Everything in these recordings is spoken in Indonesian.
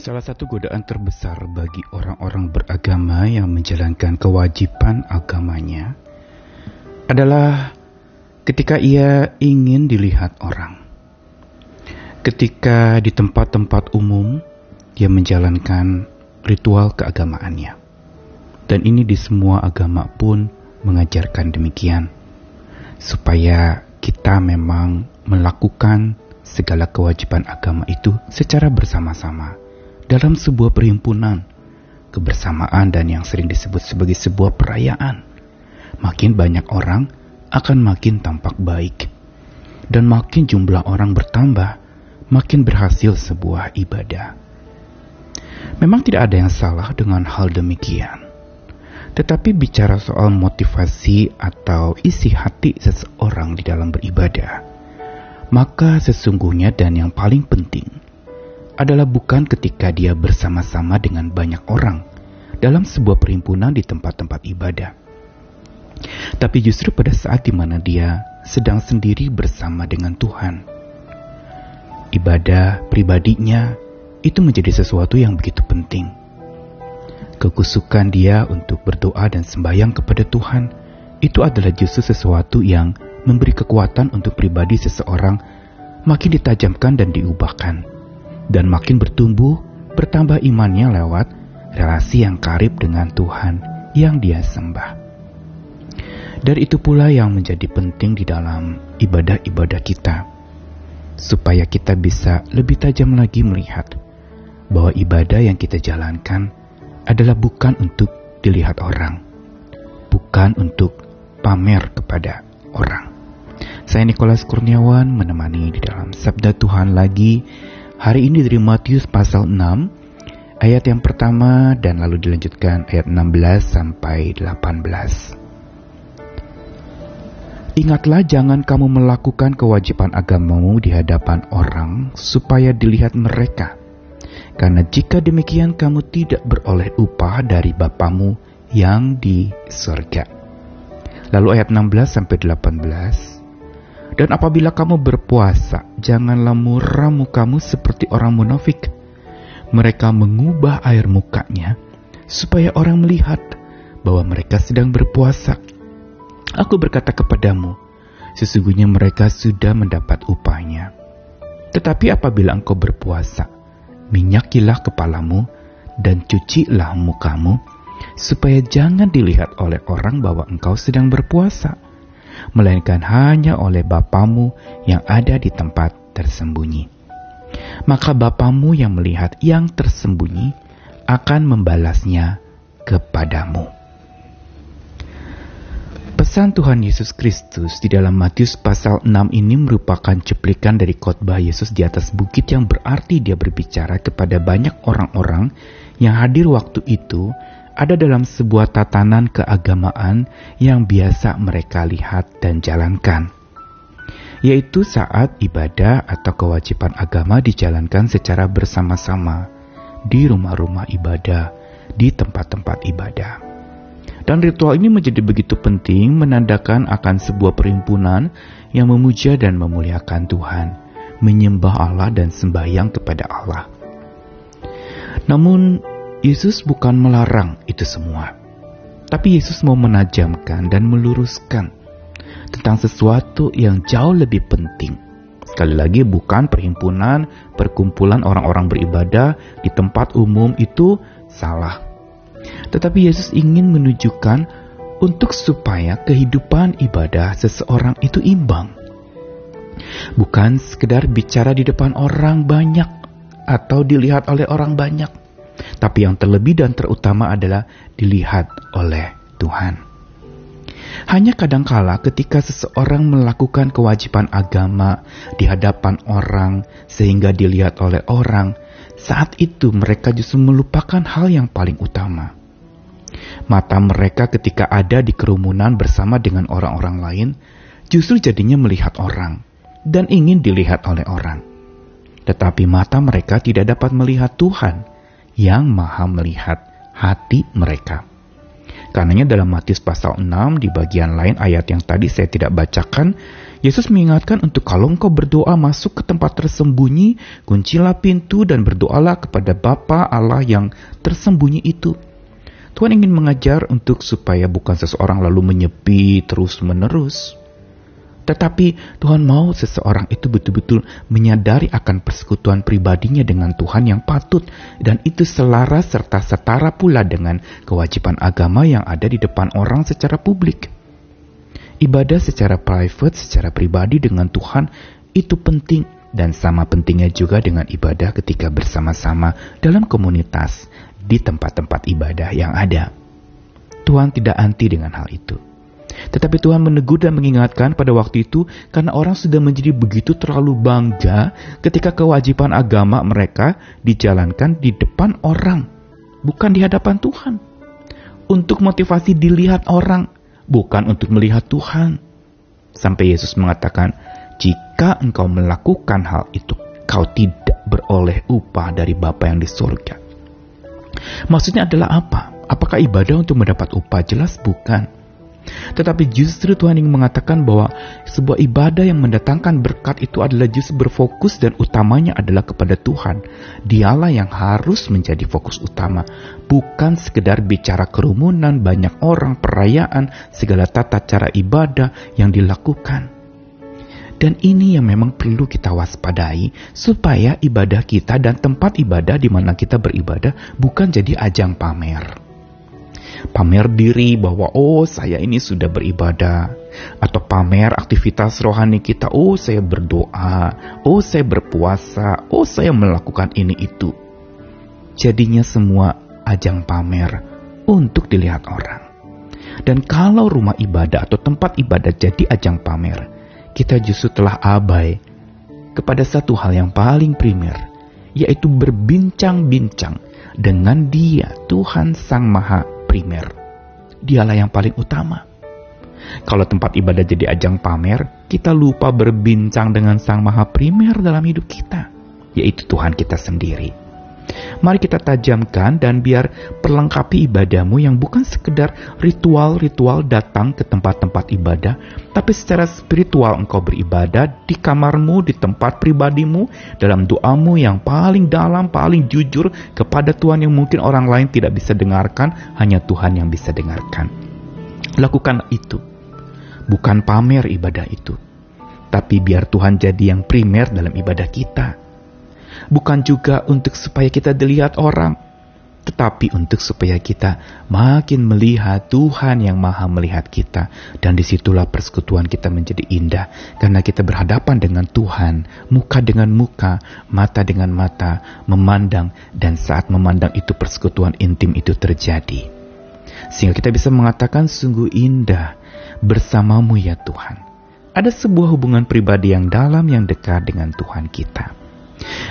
Salah satu godaan terbesar bagi orang-orang beragama yang menjalankan kewajiban agamanya adalah ketika ia ingin dilihat orang. Ketika di tempat-tempat umum dia menjalankan ritual keagamaannya. Dan ini di semua agama pun mengajarkan demikian. Supaya kita memang melakukan segala kewajiban agama itu secara bersama-sama dalam sebuah perhimpunan, kebersamaan dan yang sering disebut sebagai sebuah perayaan. Makin banyak orang akan makin tampak baik. Dan makin jumlah orang bertambah, makin berhasil sebuah ibadah. Memang tidak ada yang salah dengan hal demikian. Tetapi bicara soal motivasi atau isi hati seseorang di dalam beribadah, maka sesungguhnya dan yang paling penting adalah bukan ketika dia bersama-sama dengan banyak orang dalam sebuah perhimpunan di tempat-tempat ibadah. Tapi justru pada saat di mana dia sedang sendiri bersama dengan Tuhan. Ibadah pribadinya itu menjadi sesuatu yang begitu penting. Kekusukan dia untuk berdoa dan sembahyang kepada Tuhan itu adalah justru sesuatu yang memberi kekuatan untuk pribadi seseorang makin ditajamkan dan diubahkan dan makin bertumbuh, bertambah imannya lewat relasi yang karib dengan Tuhan yang dia sembah. Dan itu pula yang menjadi penting di dalam ibadah-ibadah kita, supaya kita bisa lebih tajam lagi melihat bahwa ibadah yang kita jalankan adalah bukan untuk dilihat orang, bukan untuk pamer kepada orang. Saya Nikolas Kurniawan menemani di dalam Sabda Tuhan lagi Hari ini dari Matius pasal 6 ayat yang pertama dan lalu dilanjutkan ayat 16 sampai 18. Ingatlah jangan kamu melakukan kewajiban agamamu di hadapan orang supaya dilihat mereka. Karena jika demikian kamu tidak beroleh upah dari Bapamu yang di surga. Lalu ayat 16 sampai 18 dan apabila kamu berpuasa, janganlah muram mukamu seperti orang munafik. Mereka mengubah air mukanya supaya orang melihat bahwa mereka sedang berpuasa. Aku berkata kepadamu, sesungguhnya mereka sudah mendapat upahnya. Tetapi apabila engkau berpuasa, minyakilah kepalamu dan cucilah mukamu, supaya jangan dilihat oleh orang bahwa engkau sedang berpuasa melainkan hanya oleh Bapamu yang ada di tempat tersembunyi. Maka Bapamu yang melihat yang tersembunyi akan membalasnya kepadamu. Pesan Tuhan Yesus Kristus di dalam Matius pasal 6 ini merupakan cuplikan dari khotbah Yesus di atas bukit yang berarti dia berbicara kepada banyak orang-orang yang hadir waktu itu ada dalam sebuah tatanan keagamaan yang biasa mereka lihat dan jalankan, yaitu saat ibadah atau kewajiban agama dijalankan secara bersama-sama di rumah-rumah ibadah, di tempat-tempat ibadah. Dan ritual ini menjadi begitu penting menandakan akan sebuah perhimpunan yang memuja dan memuliakan Tuhan, menyembah Allah dan sembahyang kepada Allah. Namun Yesus bukan melarang itu semua, tapi Yesus mau menajamkan dan meluruskan tentang sesuatu yang jauh lebih penting. Sekali lagi, bukan perhimpunan, perkumpulan orang-orang beribadah di tempat umum itu salah, tetapi Yesus ingin menunjukkan untuk supaya kehidupan ibadah seseorang itu imbang. Bukan sekedar bicara di depan orang banyak atau dilihat oleh orang banyak, tapi yang terlebih dan terutama adalah dilihat oleh Tuhan. Hanya kadangkala ketika seseorang melakukan kewajiban agama di hadapan orang sehingga dilihat oleh orang, saat itu mereka justru melupakan hal yang paling utama. Mata mereka ketika ada di kerumunan bersama dengan orang-orang lain justru jadinya melihat orang dan ingin dilihat oleh orang. Tetapi mata mereka tidak dapat melihat Tuhan yang maha melihat hati mereka. Karenanya dalam Matius pasal 6 di bagian lain ayat yang tadi saya tidak bacakan, Yesus mengingatkan untuk kalau engkau berdoa masuk ke tempat tersembunyi, kuncilah pintu dan berdoalah kepada Bapa Allah yang tersembunyi itu. Tuhan ingin mengajar untuk supaya bukan seseorang lalu menyepi terus-menerus. Tetapi Tuhan mau seseorang itu betul-betul menyadari akan persekutuan pribadinya dengan Tuhan yang patut dan itu selaras serta setara pula dengan kewajiban agama yang ada di depan orang secara publik. Ibadah secara private, secara pribadi dengan Tuhan itu penting dan sama pentingnya juga dengan ibadah ketika bersama-sama dalam komunitas di tempat-tempat ibadah yang ada. Tuhan tidak anti dengan hal itu. Tetapi Tuhan menegur dan mengingatkan pada waktu itu karena orang sudah menjadi begitu terlalu bangga ketika kewajiban agama mereka dijalankan di depan orang, bukan di hadapan Tuhan. Untuk motivasi dilihat orang, bukan untuk melihat Tuhan. Sampai Yesus mengatakan, "Jika engkau melakukan hal itu, kau tidak beroleh upah dari Bapa yang di surga." Maksudnya adalah apa? Apakah ibadah untuk mendapat upah? Jelas bukan. Tetapi justru Tuhan ingin mengatakan bahwa sebuah ibadah yang mendatangkan berkat itu adalah justru berfokus dan utamanya adalah kepada Tuhan. Dialah yang harus menjadi fokus utama, bukan sekedar bicara kerumunan, banyak orang, perayaan, segala tata cara ibadah yang dilakukan. Dan ini yang memang perlu kita waspadai supaya ibadah kita dan tempat ibadah di mana kita beribadah bukan jadi ajang pamer pamer diri bahwa oh saya ini sudah beribadah. Atau pamer aktivitas rohani kita oh saya berdoa. Oh saya berpuasa. Oh saya melakukan ini itu. Jadinya semua ajang pamer untuk dilihat orang. Dan kalau rumah ibadah atau tempat ibadah jadi ajang pamer kita justru telah abai kepada satu hal yang paling primer yaitu berbincang-bincang dengan Dia Tuhan Sang Maha primer. Dialah yang paling utama. Kalau tempat ibadah jadi ajang pamer, kita lupa berbincang dengan Sang Maha Primer dalam hidup kita, yaitu Tuhan kita sendiri. Mari kita tajamkan dan biar perlengkapi ibadahmu yang bukan sekedar ritual-ritual datang ke tempat-tempat ibadah, tapi secara spiritual engkau beribadah di kamarmu, di tempat pribadimu, dalam doamu yang paling dalam, paling jujur kepada Tuhan yang mungkin orang lain tidak bisa dengarkan, hanya Tuhan yang bisa dengarkan. Lakukan itu. Bukan pamer ibadah itu. Tapi biar Tuhan jadi yang primer dalam ibadah kita bukan juga untuk supaya kita dilihat orang, tetapi untuk supaya kita makin melihat Tuhan yang maha melihat kita. Dan di situlah persekutuan kita menjadi indah. Karena kita berhadapan dengan Tuhan, muka dengan muka, mata dengan mata, memandang. Dan saat memandang itu persekutuan intim itu terjadi. Sehingga kita bisa mengatakan sungguh indah bersamamu ya Tuhan. Ada sebuah hubungan pribadi yang dalam yang dekat dengan Tuhan kita.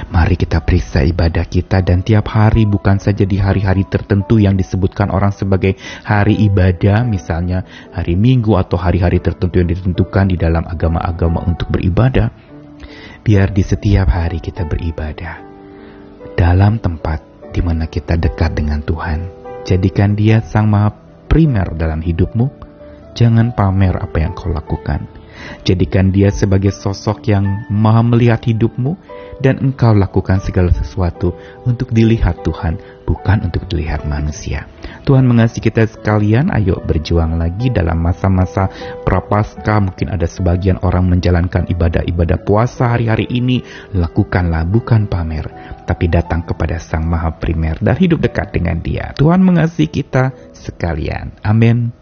Mari kita periksa ibadah kita dan tiap hari bukan saja di hari-hari tertentu yang disebutkan orang sebagai hari ibadah, misalnya hari Minggu atau hari-hari tertentu yang ditentukan di dalam agama-agama untuk beribadah. Biar di setiap hari kita beribadah dalam tempat di mana kita dekat dengan Tuhan. Jadikan Dia Sang Maha Primer dalam hidupmu. Jangan pamer apa yang kau lakukan. Jadikan Dia sebagai sosok yang maha melihat hidupmu dan engkau lakukan segala sesuatu untuk dilihat Tuhan, bukan untuk dilihat manusia. Tuhan mengasihi kita sekalian, ayo berjuang lagi dalam masa-masa prapaskah. Mungkin ada sebagian orang menjalankan ibadah-ibadah puasa hari-hari ini. Lakukanlah bukan pamer, tapi datang kepada Sang Maha Primer dan hidup dekat dengan Dia. Tuhan mengasihi kita sekalian. Amin.